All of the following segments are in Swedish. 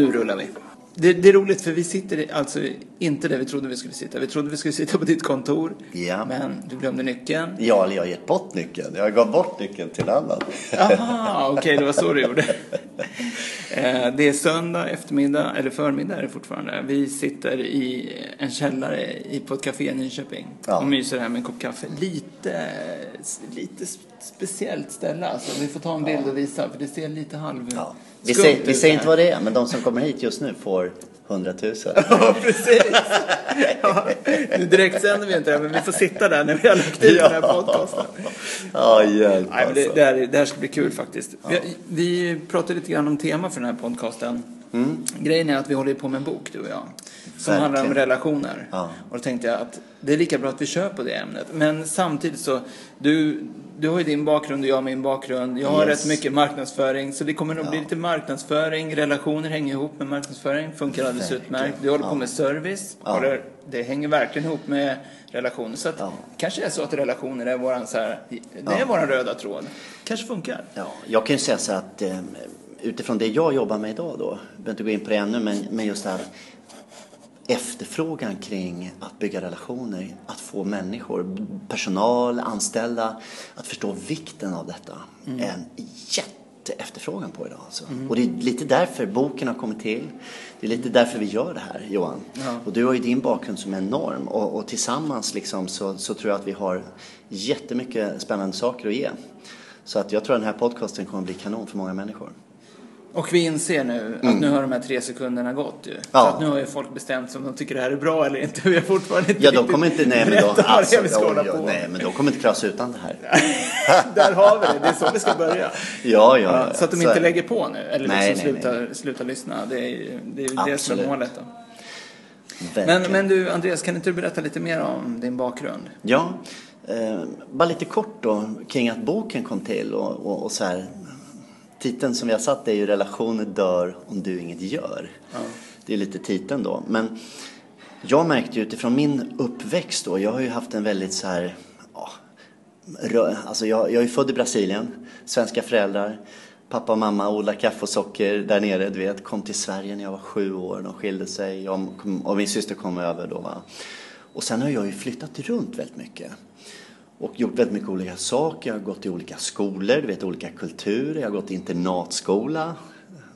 Nu rullar vi. Det, det, är roligt för vi sitter alltså inte där vi trodde vi skulle sitta. Vi trodde vi skulle sitta på ditt kontor. Ja. Men du glömde nyckeln. Ja, eller jag har gett bort nyckeln. Jag gav bort nyckeln till annan. Jaha, okej, okay, det var så du gjorde. Eh, det är söndag eftermiddag, eller förmiddag är det fortfarande. Vi sitter i en källare på ett café i Nyköping ja. och myser här med en kopp kaffe. Lite, lite speciellt ställe alltså. Vi får ta en bild och visa för det ser lite halv... Ja. Vi, säger, vi säger inte vad det är, men de som kommer hit just nu får 100 000. Ja, precis. Ja, nu direkt sänder vi inte det, men vi får sitta där när vi har lagt ut ja. den här podcasten. Ja, hjälp Nej, men det, alltså. det, här, det här ska bli kul faktiskt. Ja. Vi, vi pratade lite grann om tema för den här podcasten. Mm. Grejen är att vi håller på med en bok, du och jag. Som Verkligen. handlar om relationer. Ja. Och då tänkte jag att det är lika bra att vi kör på det ämnet. Men samtidigt så, du, du har ju din bakgrund och jag har min bakgrund. Jag har yes. rätt mycket marknadsföring. Så det kommer nog ja. bli lite marknadsföring. Relationer hänger ihop med marknadsföring. Funkar alldeles utmärkt. Du håller ja. på med service. Ja. Det, det hänger verkligen ihop med relationer. Så att ja. kanske är så att relationer är våran, så här, det är våran röda tråd. Kanske funkar. Ja, jag kan ju säga så att eh, utifrån det jag jobbar med idag då, jag behöver inte gå in på det ännu, men, men just det här efterfrågan kring att bygga relationer, att få människor, personal, anställda att förstå vikten av detta mm. en jätteefterfrågan på idag. Alltså. Mm. Och det är lite därför boken har kommit till. Det är lite därför vi gör det här, Johan. Ja. Och du har ju din bakgrund som är enorm och, och tillsammans liksom så, så tror jag att vi har jättemycket spännande saker att ge. Så att jag tror att den här podcasten kommer att bli kanon för många människor. Och vi inser nu att mm. nu har de här tre sekunderna gått ju. Ja. Så att nu har ju folk bestämt om de tycker det här är bra eller inte. Vi har fortfarande inte Ja, de kommer inte, nej men då, alltså, hålla på. nej men de kommer inte klara sig utan det här. Där har vi det, det är så vi ska börja. Ja, ja, ja. Så att de så inte lägger på nu, eller nej, liksom nej, slutar, nej. slutar lyssna. Det är ju det, är det som är målet då. Men, men du Andreas, kan inte du berätta lite mer om din bakgrund? Ja, eh, bara lite kort då kring att boken kom till och, och, och så här titeln som vi har satt är ju relationer dör om du inget gör. Ja. Det är lite titeln då. Men jag märkte ju utifrån min uppväxt då, jag har ju haft en väldigt så här, ja, alltså jag, jag är född i Brasilien, svenska föräldrar. Pappa och mamma odlar kaffe och socker där nere, du vet. Kom till Sverige när jag var sju år, de skilde sig och, och min syster kom över då va. Och sen har jag ju flyttat runt väldigt mycket och gjort väldigt mycket olika saker. Jag har gått i olika skolor, du vet olika kulturer. Jag har gått i internatskola.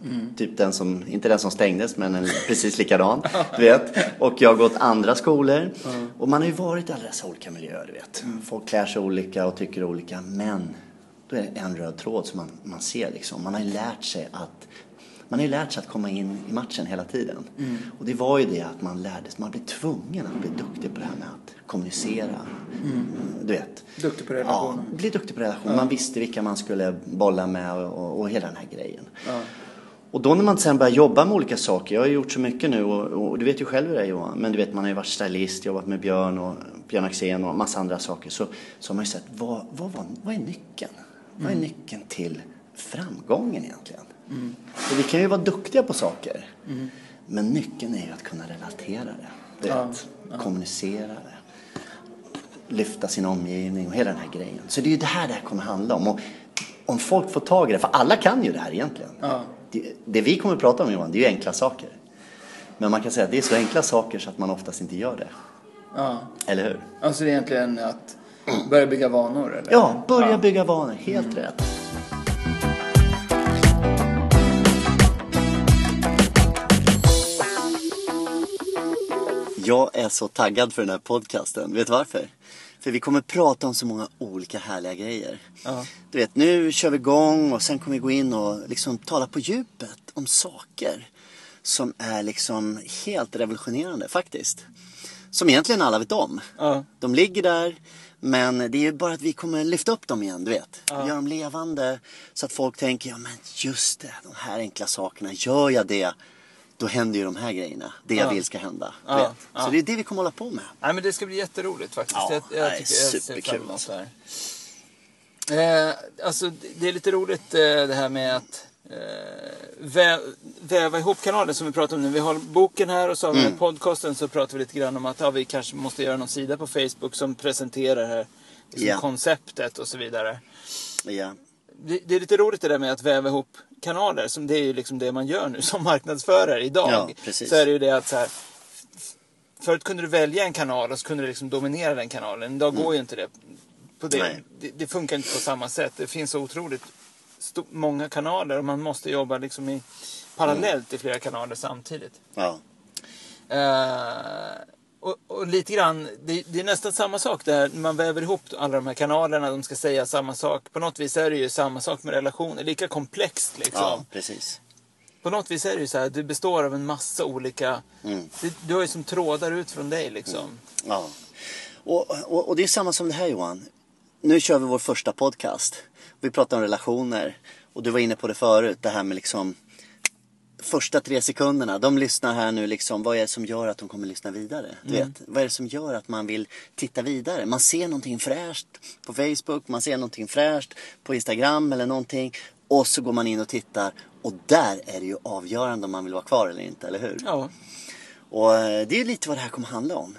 Mm. Typ den som, inte den som stängdes men en precis likadan. du vet. Och jag har gått andra skolor. Mm. Och man har ju varit i alla dessa olika miljöer, du vet. Mm. Folk klär sig olika och tycker olika. Men då är det en röd tråd som man, man ser liksom. Man har ju lärt sig att man har ju lärt sig att komma in i matchen hela tiden. Mm. Och det var ju det att man lärde sig, man blev tvungen att bli duktig på det här med att kommunicera. Mm. Du vet. Duktig på relation. Ja, bli duktig på relation. Ja. Man visste vilka man skulle bolla med och, och hela den här grejen. Ja. Och då när man sen börjar jobba med olika saker, jag har gjort så mycket nu och, och, du vet ju själv hur det är Johan, men du vet man har ju varit stylist, jobbat med Björn och Björn Axén och massa andra saker. Så, så har man ju sett, vad, vad, vad, vad är nyckeln? Mm. Vad är nyckeln till framgången egentligen? Mm. vi kan ju vara duktiga på saker. Mm. Men nyckeln är ju att kunna relatera det. Ja, ja. Kommunicera det. Lyfta sin omgivning och hela den här grejen. Så det är ju det här det här kommer handla om. Och om folk får tag i det, för alla kan ju det här egentligen. Ja. Det, det, vi kommer att prata om Johan, det är ju enkla saker. Men man kan säga att det är så enkla saker så att man oftast inte gör det. Ja. Eller hur? Alltså det är egentligen att börja bygga vanor? Eller? Ja, börja bygga vanor. Helt mm. rätt. Jag är så taggad för den här podcasten. Vet du varför? För vi kommer prata om så många olika härliga grejer. Ja. Du vet, nu kör vi igång och sen kommer vi gå in och liksom tala på djupet om saker som är liksom helt revolutionerande faktiskt. Som egentligen alla vet om. Ja. De ligger där, men det är ju bara att vi kommer lyfta upp dem igen, du vet. Ja. Gör dem levande så att folk tänker, ja men just det, de här enkla sakerna, gör jag det då händer ju de här grejerna. Det jag vill ska hända. Så det är det vi kommer hålla på med. Nej, men det ska bli jätteroligt faktiskt. Ja, jag, jag nej, tycker jag ser fram emot det här. Eh, alltså, det är lite roligt eh, det här med att eh, vä väva ihop kanalen som vi pratar om nu. Vi har boken här och så har vi mm. podcasten så pratar vi lite grann om att ja, vi kanske måste göra någon sida på Facebook som presenterar här, liksom, yeah. konceptet och så vidare. Yeah. Det, det, är lite roligt det där med att väva ihop kanaler, som det är ju liksom det man gör nu som marknadsförare idag. Ja, så är det ju det att så här, Förut kunde du välja en kanal och så kunde du liksom dominera den kanalen. Idag mm. går ju inte det. På det. det. det. funkar inte på samma sätt. Det finns så otroligt många kanaler och man måste jobba liksom i, parallellt mm. i flera kanaler samtidigt. Ja. Uh, och, och, lite grann, det, det, är nästan samma sak där. Man väver ihop alla de här kanalerna, de ska säga samma sak. På något vis är det ju samma sak med relationer. Lika komplext liksom. Ja, precis. På något vis är det ju så här, det består av en massa olika... Mm. Du, du har ju som trådar ut från dig liksom. Mm. Ja. Och, och, och, det är samma som det här Johan. Nu kör vi vår första podcast. Vi pratar om relationer. Och du var inne på det förut, det här med liksom första tre sekunderna, de lyssnar här nu liksom, vad är det som gör att de kommer lyssna vidare? Du mm. vet, vad är det som gör att man vill titta vidare? Man ser någonting fräscht på Facebook, man ser någonting fräscht på Instagram eller någonting och så går man in och tittar och där är det ju avgörande om man vill vara kvar eller inte, eller hur? Ja. Och eh, det är lite vad det här kommer handla om.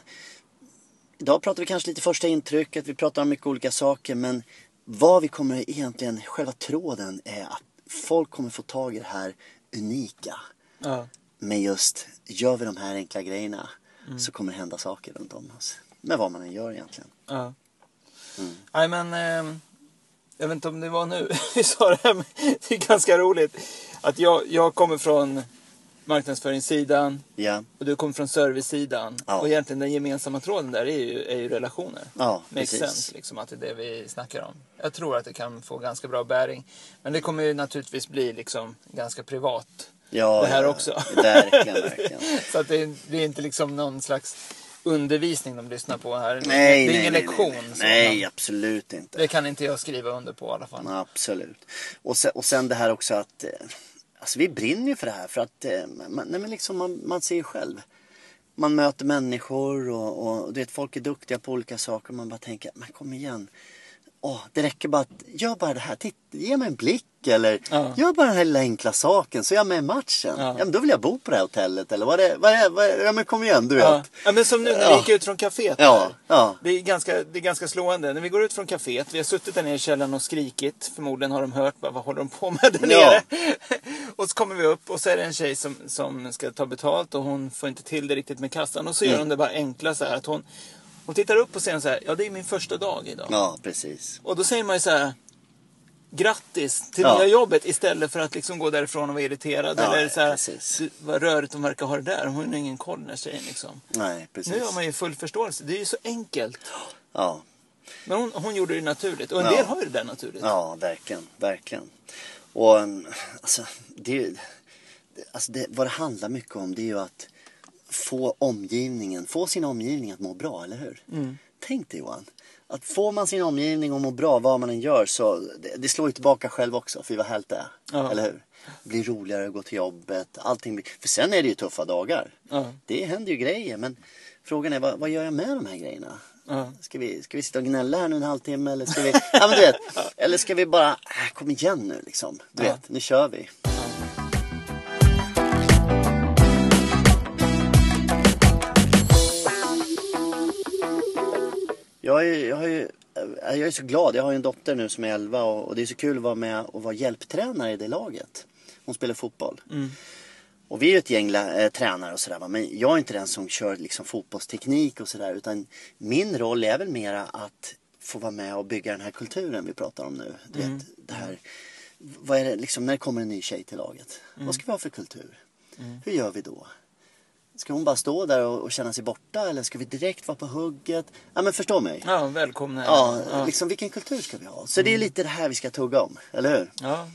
Idag pratar vi kanske lite första intrycket, vi pratar om mycket olika saker men vad vi kommer egentligen, själva tråden är att folk kommer få tag i det här unika. Ja. Men just, gör vi de här enkla grejerna mm. så kommer det hända saker runt om oss. Med vad man än gör egentligen. Ja. Mm. Nej men, eh, jag vet inte om det var nu vi sa det här, men det är ganska roligt. Att jag, jag kommer från marknadsföringssidan ja. och du kommer från servicesidan. Ja. Och egentligen den gemensamma tråden där är ju, är ju relationer. Ja, Makes precis. sense, liksom, att det är det vi snackar om. Jag tror att det kan få ganska bra bäring. Men det kommer ju naturligtvis bli liksom ganska privat. Ja, det här också. Verkligen, verkligen. Så att det, det är inte liksom någon slags undervisning de lyssnar på här. Nej, det är ingen nej, lektion. Nej, nej. nej, absolut inte. Det kan inte jag skriva under på i alla fall. Absolut. Och sen, och sen det här också att eh, alltså vi brinner ju för det här för att eh, man, nej, men liksom man, man ser ju själv. Man möter människor och, och du vet, folk är duktiga på olika saker och man bara tänker, men kom igen åh, det räcker bara att, gör bara det här, titta, ge mig en blick eller ja. gör bara den här lilla enkla saken så är jag med i matchen. Ja. ja men då vill jag bo på det här hotellet eller vad är vad vad ja men kom igen du ja. vet. Ja men som nu när vi gick ut från kaféet. Ja. ja. Det, är ganska, det är ganska slående. När vi går ut från kaféet, vi har suttit där nere i källaren och skrikit. Förmodligen har de hört, bara, vad håller de på med där nere? och så kommer vi upp och så är det en tjej som, som ska ta betalt och hon får inte till det riktigt med kassan. Och så gör mm. hon det bara enkla så här att hon hon tittar upp och säger så här, ja det är min första dag idag. Ja, precis. Och då säger man ju så här, grattis till ja. nya jobbet istället för att liksom gå därifrån och vara irriterad. Ja, eller så här, precis. vad rörigt de verkar ha det där. Hon har ingen koll den här tjejen liksom. Nej, precis. Nu har man ju full förståelse. Det är ju så enkelt. Ja. Men hon, hon gjorde det naturligt. Och en ja. del har ju det där naturligt. Ja, verkligen. Verkligen. Och alltså, det, alltså det, vad det handlar mycket om det är ju att få omgivningen, få sin omgivning att må bra, eller hur? Mm. Tänk dig Johan. Att får man sin omgivning att må bra, vad man än gör, så det, det slår ju tillbaka själv också. För vad härligt det är. Ja. Eller hur? Det blir roligare att gå till jobbet. Allting blir... För sen är det ju tuffa dagar. Ja. Det händer ju grejer. Men frågan är, vad, vad gör jag med de här grejerna? Ja. Ska, vi, ska vi sitta och gnälla här nu en halvtimme? Eller ska vi, ja, men du vet, eller ska vi bara, äh, kom igen nu liksom. Du vet, nu kör vi. Jag är, jag, är, jag är så glad. Jag har en dotter nu som är 11 och, och det är så kul att vara med och vara hjälptränare i det laget. Hon spelar fotboll. Mm. Och vi är ju ett gäng äh, tränare och sådär. Men jag är inte den som kör liksom, fotbollsteknik och sådär. Utan min roll är väl mera att få vara med och bygga den här kulturen vi pratar om nu. Du mm. vet, det här, vad är det, liksom, när kommer en ny tjej till laget. Mm. Vad ska vi ha för kultur? Mm. Hur gör vi då? Ska hon bara stå där och, och, känna sig borta eller ska vi direkt vara på hugget? Ja men förstå mig. Ja, välkomna. Ja, ja. liksom vilken kultur ska vi ha? Så mm. det är lite det här vi ska tugga om, eller hur? Ja.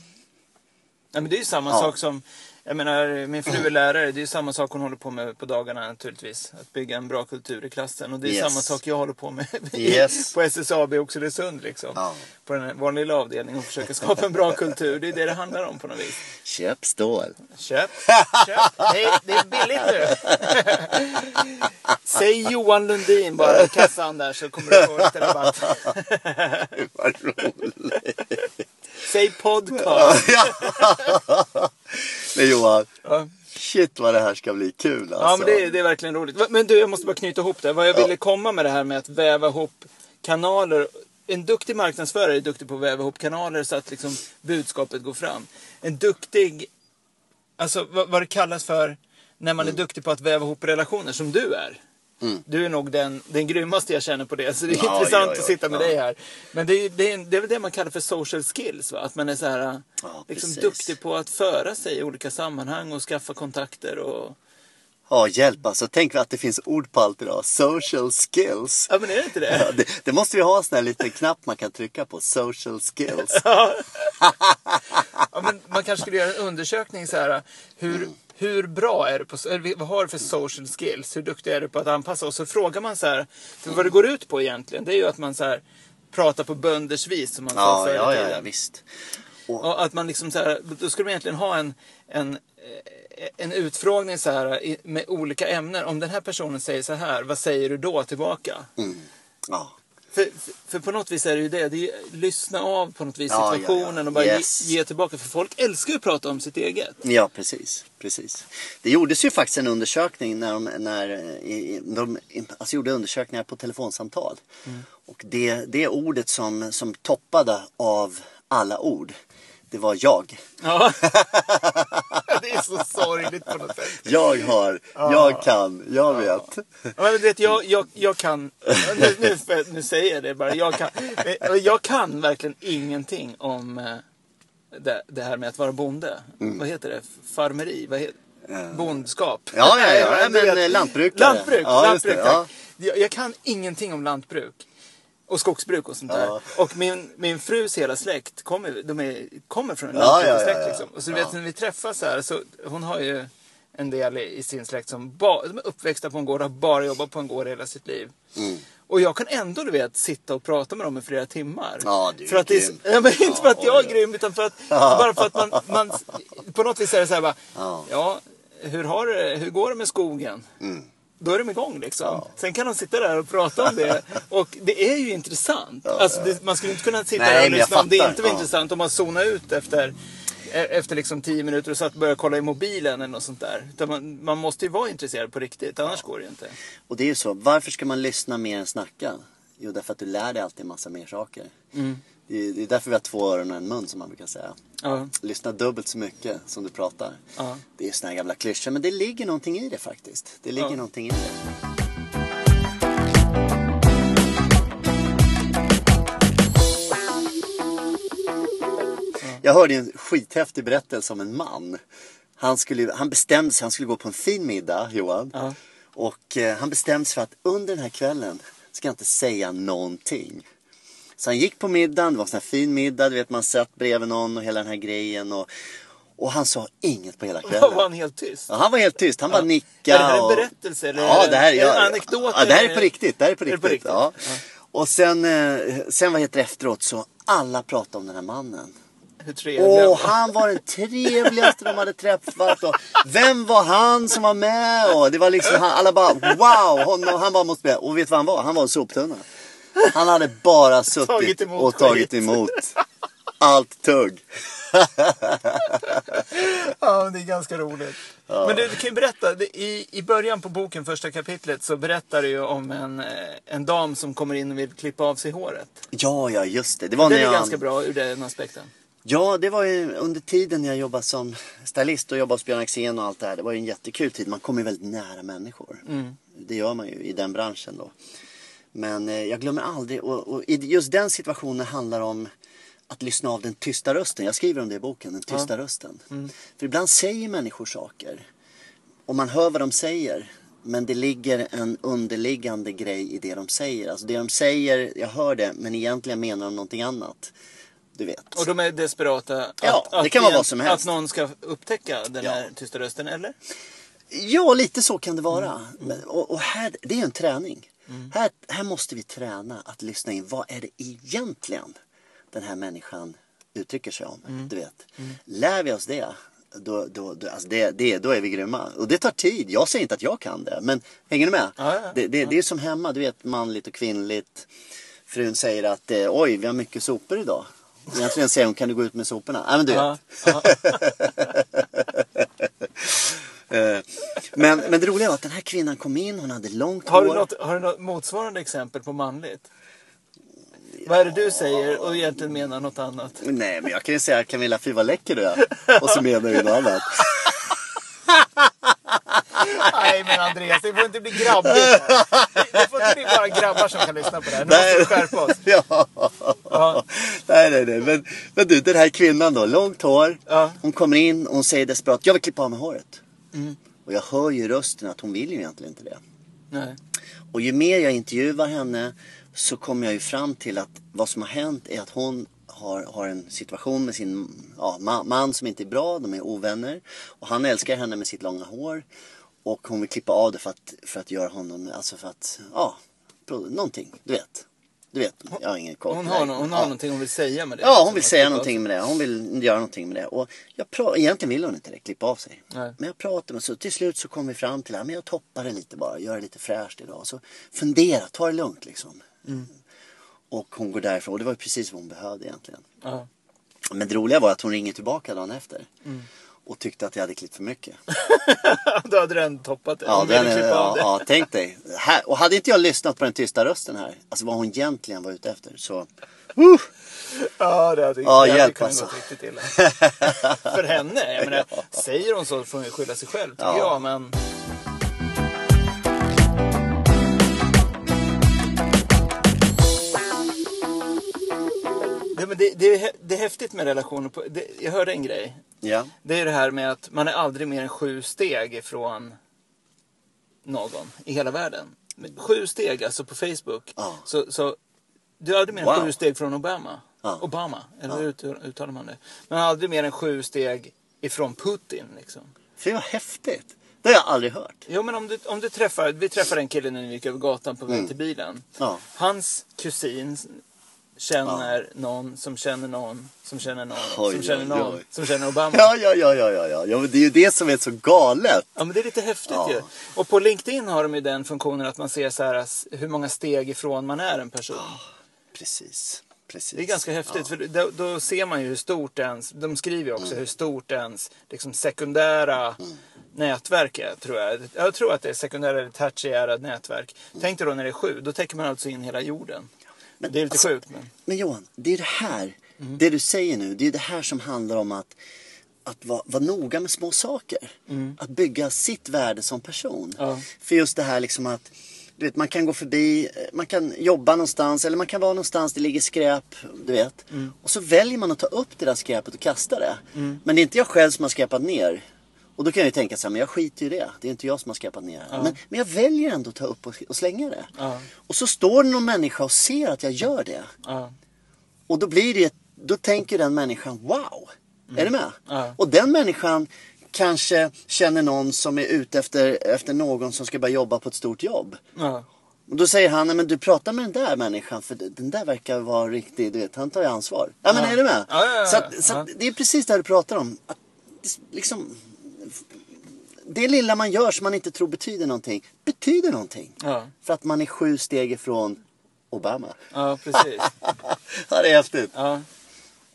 ja men det är ju samma ja. sak som jag menar, min fru är lärare. Det är samma sak hon håller på med på dagarna naturligtvis. Att bygga en bra kultur i klassen. Och det är yes. samma sak jag håller på med yes. på SSAB i Oxelösund. Liksom. Ja. På den vår lilla avdelning och försöka skapa en bra kultur. Det är det det handlar om på något vis. Köp stål. Köp. Köp. Det är, det är billigt nu. Säg Johan Lundin bara i kassan där så kommer du få lite rabatt. Vad roligt. Säg podcast. Men Johan. Ja. Shit vad det här ska bli kul alltså. Ja men det är, det är verkligen roligt. Men du jag måste bara knyta ihop det. Vad jag ville komma med det här med att väva ihop kanaler. en duktig marknadsförare är duktig på att väva ihop kanaler så att liksom budskapet går fram. En duktig, alltså vad, vad det kallas för när man är duktig på att väva ihop relationer, som du är. Mm. Du är nog den, den grymmaste jag känner på det, så det är ja, intressant ja, ja, att sitta med dig här. Men det är, det, är, det är väl det man kallar för social skills, va? att man är så här, liksom duktig på att föra sig i olika sammanhang och skaffa kontakter. Och... Ja, hjälp alltså. Tänk att det finns ord på allt idag. Social skills. Ja, men är det inte det? Ja, det, det, måste vi ha en sån här liten knapp man kan trycka på. Social skills. ja. men man kanske skulle göra en undersökning så här. Hur, mm hur bra är du på, vad har du för social skills? Hur duktig är du på att anpassa? Och så frågar man så här, för vad det går ut på egentligen, det är ju att man så här pratar på bönders vis som man ja, sa ja, ja, ja, visst. Och, och, att man liksom så här, då skulle man egentligen ha en, en, en utfrågning så här med olika ämnen. Om den här personen säger så här, vad säger du då tillbaka? Mm. Ja. För, för, på något vis är det ju det. det är, lyssna av på något vis ja, situationen ja, ja. och bara yes. ge, ge, tillbaka. För folk älskar ju att prata om sitt eget. Ja, precis. precis. Det gjordes ju faktiskt en undersökning när de, när, de alltså gjorde undersökningar på telefonsamtal. Mm. Och det, det ordet som, som toppade av alla ord det var jag. Ja. det är så sorgligt på något sätt. Jag har, ja. jag kan, jag vet. Ja, men vet, jag, jag, jag kan, nu, nu, nu säger jag det bara, jag kan, jag kan verkligen ingenting om eh, det, det här med att vara bonde. Mm. Vad heter det? Farmeri? Vad heter, bondskap? Ja, ja, ja, ja men eh, lantbrukare. Lantbruk, ja, lantbruk. Jag, jag kan ingenting om lantbruk. Och skogsbruk och sånt där. Ja. Och min, min frus hela släkt kommer, de är, kommer från en ja, ja, ja, liksom. Och så vet när vi träffas här så hon har ju en del i sin släkt som ba, de är uppväxta på en gård och har bara jobbat på en gård hela sitt liv. Mm. Och jag kan ändå du vet sitta och prata med dem i flera timmar. Ja, du är för att grym. Det är, ja, men inte för att jag är grym utan för att, bara för att man, man på något vis är det så här bara, ja, hur, har det, hur går det med skogen? Mm då är de igång liksom. Ja. Sen kan de sitta där och prata om det. Och det är ju intressant. Ja, alltså, det, man skulle inte kunna sitta Nej, där och lyssna om det inte var ja. intressant. Om man zonar ut efter, e- efter liksom tio minuter och så att börja kolla i mobilen eller något sånt där. Man, man måste ju vara intresserad på riktigt, annars går det ju inte. Och det är ju så, varför ska man lyssna mer än snacka? Jo, därför att du lär dig alltid en massa mer saker. Mm. Det är, därför vi har två öron och en mun som man brukar säga. Ja. Lyssna dubbelt så mycket som du pratar. Ja. Det är såna här gamla klyschor men det ligger någonting i det faktiskt. Det ligger ja. någonting i det. Jag hörde en skithäftig berättelse om en man. Han, skulle, han bestämde sig, han skulle gå på en fin middag, Johan. Och eh, han bestämde sig för att under den här kvällen ska jag inte säga någonting. Så han gick på middagen, det var en sån här fin middag, du vet man satt bredvid någon och hela den här grejen. Och, och han sa inget på hela kvällen. Var han helt tyst? Ja, han var helt tyst. Han bara nickade. Är det här en berättelse? Eller ja, det här, är ja, en anekdot? Ja, det här är på riktigt. Det här är på riktigt. Är på riktigt? Ja. ja. Och sen, eh, sen vad heter det efteråt så alla pratade om den här mannen. Hur trevlig Och han var den trevligaste de hade träffat. Och vem var han som var med? Och det var liksom, alla bara wow, honom, han bara måste med. Och vet du vad han var? Han var en soptunna. Han hade bara suttit tagit och tagit emot allt tugg. ja, det är ganska roligt. Ja. Men du, du kan ju berätta, i, i början på boken, första kapitlet, så berättar du ju om en, eh, en dam som kommer in och vill klippa av sig håret. Ja, ja, just det. Det, var det är jag... ganska bra ur den aspekten. Ja, det var ju under tiden jag jobbade som stylist och jobbade hos Björn Axén och allt det här. Det var ju en jättekul tid. Man kommer ju väldigt nära människor. Mm. Det gör man ju i den branschen då. Men eh, jag glömmer aldrig, och, och just den situationen handlar om att lyssna av den tysta rösten. Jag skriver om det i boken, den tysta ja. rösten. Mm. För ibland säger människor saker och man hör vad de säger. Men det ligger en underliggande grej i det de säger. Alltså det de säger, jag hör det, men egentligen menar de någonting annat. Du vet. Och de är desperata att, ja, det kan vara vad som helst. att någon ska upptäcka den ja. här tysta rösten, eller? Ja, lite så kan det vara. Mm. Och, och, här, det är en träning. Mm. Här, här måste vi träna att lyssna in. Vad är det egentligen den här människan uttrycker sig om? Mm. Du vet. Mm. Lär vi oss det, då, då, då, alltså det, det, då är vi grymma. Och det tar tid. Jag säger inte att jag kan det. Men hänger du med? Ja, ja, det, det, det, är som hemma, du vet manligt och kvinnligt. Frun säger att eh, oj, vi har mycket sopor idag. Egentligen säger hon, kan du gå ut med soporna? Ja, men du vet. Eh, men, men det roliga var att den här kvinnan kom in, hon hade långt har hår. Du något, har du något motsvarande exempel på manligt? Vad är det du säger och egentligen menar något annat? Nej, men jag kan ju säga Camilla fy vad läcker du är. Och så menar du något annat. Nej men Andreas, det får inte bli grabbigt. Det får inte bli bara grabbar som kan lyssna på det här. Nu måste vi skärpa oss. Ja. ja. Nej, nej, nej. Men, men du, den här kvinnan då, långt hår. Ja. Hon kommer in och hon säger desperat, jag vill klippa av mig håret. Mm. Och jag hör ju rösten att hon vill ju egentligen inte det. Nej. Och ju mer jag intervjuar henne så kommer jag ju fram till att vad som har hänt är att hon har, har en situation med sin ja, man som inte är bra, de är ovänner. Och han älskar henne med sitt långa hår. Och hon vill klippa av det för att, för att göra honom, alltså för att, ja, någonting, du vet. Du vet, jag har ingen koll. Hon har, hon har ja. någonting hon vill säga med det? Ja, hon vill säga någonting med det. Hon vill göra någonting med det. Och jag egentligen vill hon inte det, klippa av sig. Nej. Men jag pratar med så till slut så kom vi fram till att jag toppar det lite bara, gör det lite fräscht idag. Så fundera, ta det lugnt liksom. Mm. Och hon går därifrån och det var precis vad hon behövde egentligen. Ja. Men det roliga var att hon ringer tillbaka dagen efter. Mm och tyckte att jag hade klippt för mycket. Då hade den toppat det. Ja, den, ja, ja, tänk dig. Här, och hade inte jag lyssnat på den tysta rösten här, alltså vad hon egentligen var ute efter, så... Uh! Ja, det hade, ja, det hjälp hade alltså. gått riktigt illa. för henne, jag menar, säger hon så får hon ju skylla sig själv tycker ja. jag, men... det, det, är, det är häftigt med relationer. Det, jag hörde en grej. Ja. Det är det här med att man är aldrig mer än sju steg ifrån någon i hela världen. Sju steg alltså på Facebook. Ja. Så, så du är aldrig mer än wow. sju steg från Obama. Ja. Obama, eller hur uttalar man det? Men aldrig mer än sju steg ifrån Putin liksom. Fy vad häftigt. Det har jag aldrig hört. Jo men om du, om du träffar, vi träffade en kille när vi gick över gatan på väg mm. till bilen. Ja. Hans kusin känner ja. någon som känner någon som känner någon oj, som känner någon oj. som känner Obama. Ja, ja, ja, ja, ja, ja. ja men det är ju det som är så galet. Ja, men det är lite häftigt ja. ju. Och på LinkedIn har de ju den funktionen att man ser så här hur många steg ifrån man är en person. precis. Precis. Det är ganska häftigt ja. för då, då, ser man ju hur stort ens, de skriver ju också mm. hur stort ens liksom sekundära mm. nätverk är tror jag. Jag tror att det är sekundära eller tertiära nätverk. Mm. Tänk dig då när det är sju, då täcker man alltså in hela jorden. Men, det är lite alltså, sjukt. Men... men Johan, det är det här. Mm. Det du säger nu, det är det här som handlar om att, att vara, vara noga med små saker. Mm. Att bygga sitt värde som person. Ja. För just det här liksom att du vet, man kan gå förbi, man kan jobba någonstans eller man kan vara någonstans det ligger skräp. Du vet. Mm. Och så väljer man att ta upp det där skräpet och kasta det. Mm. Men det är inte jag själv som har skräpat ner. Och då kan jag ju tänka så här, men jag skiter ju i det. Det är inte jag som har skräpat ner ja. men, men jag väljer ändå att ta upp och, och slänga det. Ja. Och så står det någon människa och ser att jag gör det. Ja. Och då blir det, då tänker den människan, wow! Mm. Är du med? Och den människan kanske känner någon som är ute efter, efter någon som ska börja jobba på ett stort jobb. Och då säger han, men du pratar med den där människan för den där verkar vara riktig, du vet, han tar ju ansvar. Ja men är du med? Så, att, så att det är precis det du pratar om. Att, liksom, det lilla man gör som man inte tror betyder någonting, betyder någonting. Ja. För att man är sju steg ifrån Obama. Ja, precis. ja, det är häftigt. Ja.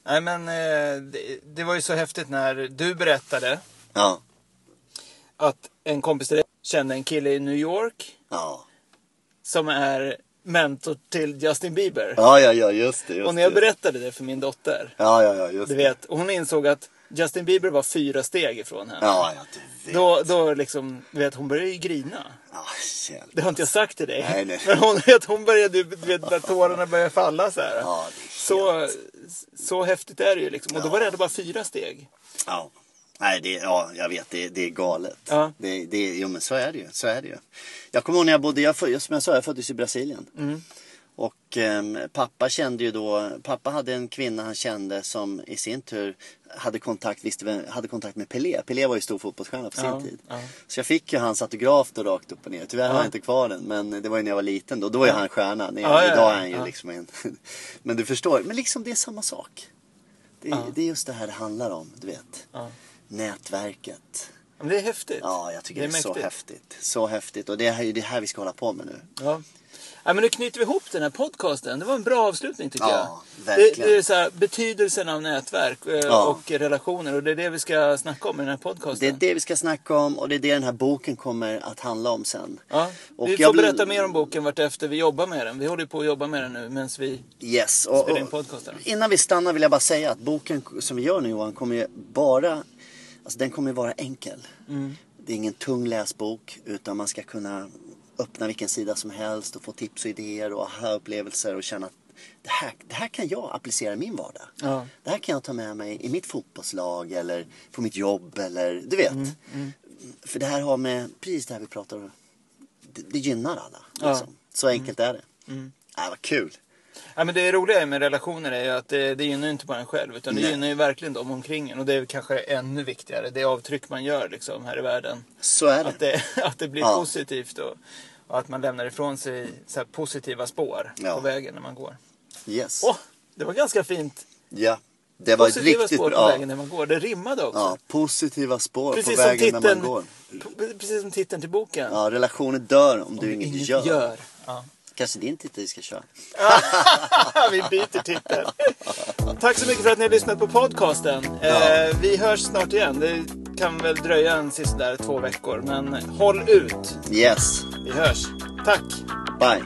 Nej, men eh, det, det, var ju så häftigt när du berättade ja. att en kompis till dig kände en kille i New York. Ja. Som är mentor till Justin Bieber. Ja, ja, ja, just det. Just och när jag berättade det för min dotter. Ja, ja, ja, just du vet, hon insåg att Justin Bieber var fyra steg ifrån henne. Ja, ja, du vet. Då, då liksom, du vet, hon började ju grina. Ja, det har inte jag sagt till dig. Nej, nej. Men hon, vet, hon började, du vet, när tårarna började falla så här. Ja, så, så häftigt är det ju liksom. Och då var det ändå bara fyra steg. Ja. Nej, det, ja, jag vet, det, det är galet. Ja. Det, det, jo, men så är det ju. Så är det ju. Jag kommer ihåg när jag bodde, jag, som jag sa, jag föddes i Brasilien. Mm. Och eh, pappa kände ju då, pappa hade en kvinna han kände som i sin tur hade kontakt, visste, hade kontakt med Pelé. Pelé var ju stor fotbollsstjärna på ja, sin tid. Ja. Så jag fick ju hans autograf då rakt upp och ner. Tyvärr ja. har jag inte kvar den, men det var ju när jag var liten då. Då var ju han stjärna. Ja, idag är han ju liksom en... men du förstår, men liksom det är samma sak. Det, det, är just det här det handlar om, du vet. Nätverket. Men det är häftigt. Ja, jag tycker det är, det är så häftigt. Så häftigt. Och det är det här vi ska hålla på med nu. Ja. Ja, men nu knyter vi ihop den här podcasten. Det var en bra avslutning tycker Ja, jag. verkligen. Det, det är så här, betydelsen av nätverk eh, Ja. och relationer. Och det är det vi ska snacka om i den här podcasten. Det är det vi ska snacka om och det är det den här boken kommer att handla om sen. Ja, Och vi får vill- berätta mer om boken vartefter vi jobbar med den. Vi håller på att jobba med den nu medan vi Yes. Och, spelar in podcasten. innan vi stannar vill jag bara säga att boken som vi gör nu Johan kommer ju bara, alltså den kommer vara enkel. Mm. Det är ingen tung läsbok utan man ska kunna öppna vilken sida som helst och få tips och idéer och aha-upplevelser och känna att det här, det här kan jag applicera i min vardag. Ja. Det här kan jag ta med mig i mitt fotbollslag eller på mitt jobb eller du vet. Mm, För det här har med precis det här vi pratar om. Det, det gynnar alla. Ja. Liksom. Så enkelt är det. Mm. Äh, vad kul. Ja, men det roliga med relationer är ju att det, det gynnar inte bara en själv utan det Nej. gynnar ju verkligen de omkring en. Och det är kanske ännu viktigare, det avtryck man gör liksom här i världen. Så är det. Att det, att det blir Ja. positivt och, och att man lämnar ifrån sig så positiva spår Ja. på vägen när man går. Yes. Åh, det var ganska fint. Ja. Det var Positiva riktigt spår på bra. vägen när man går. Det rimmade också. Ja, positiva spår Precis på vägen när titeln, man går. precis som titeln till boken. Ja, relationer dör om du inget, Inget gör. gör. Ja. Kanske din titel vi ska köra. vi byter titel. Tack så mycket för att ni har lyssnat på podcasten. Ja. Eh, vi hörs snart igen. Det kan väl dröja en sista två veckor. Men håll ut. Yes. Vi hörs. Tack. Bye.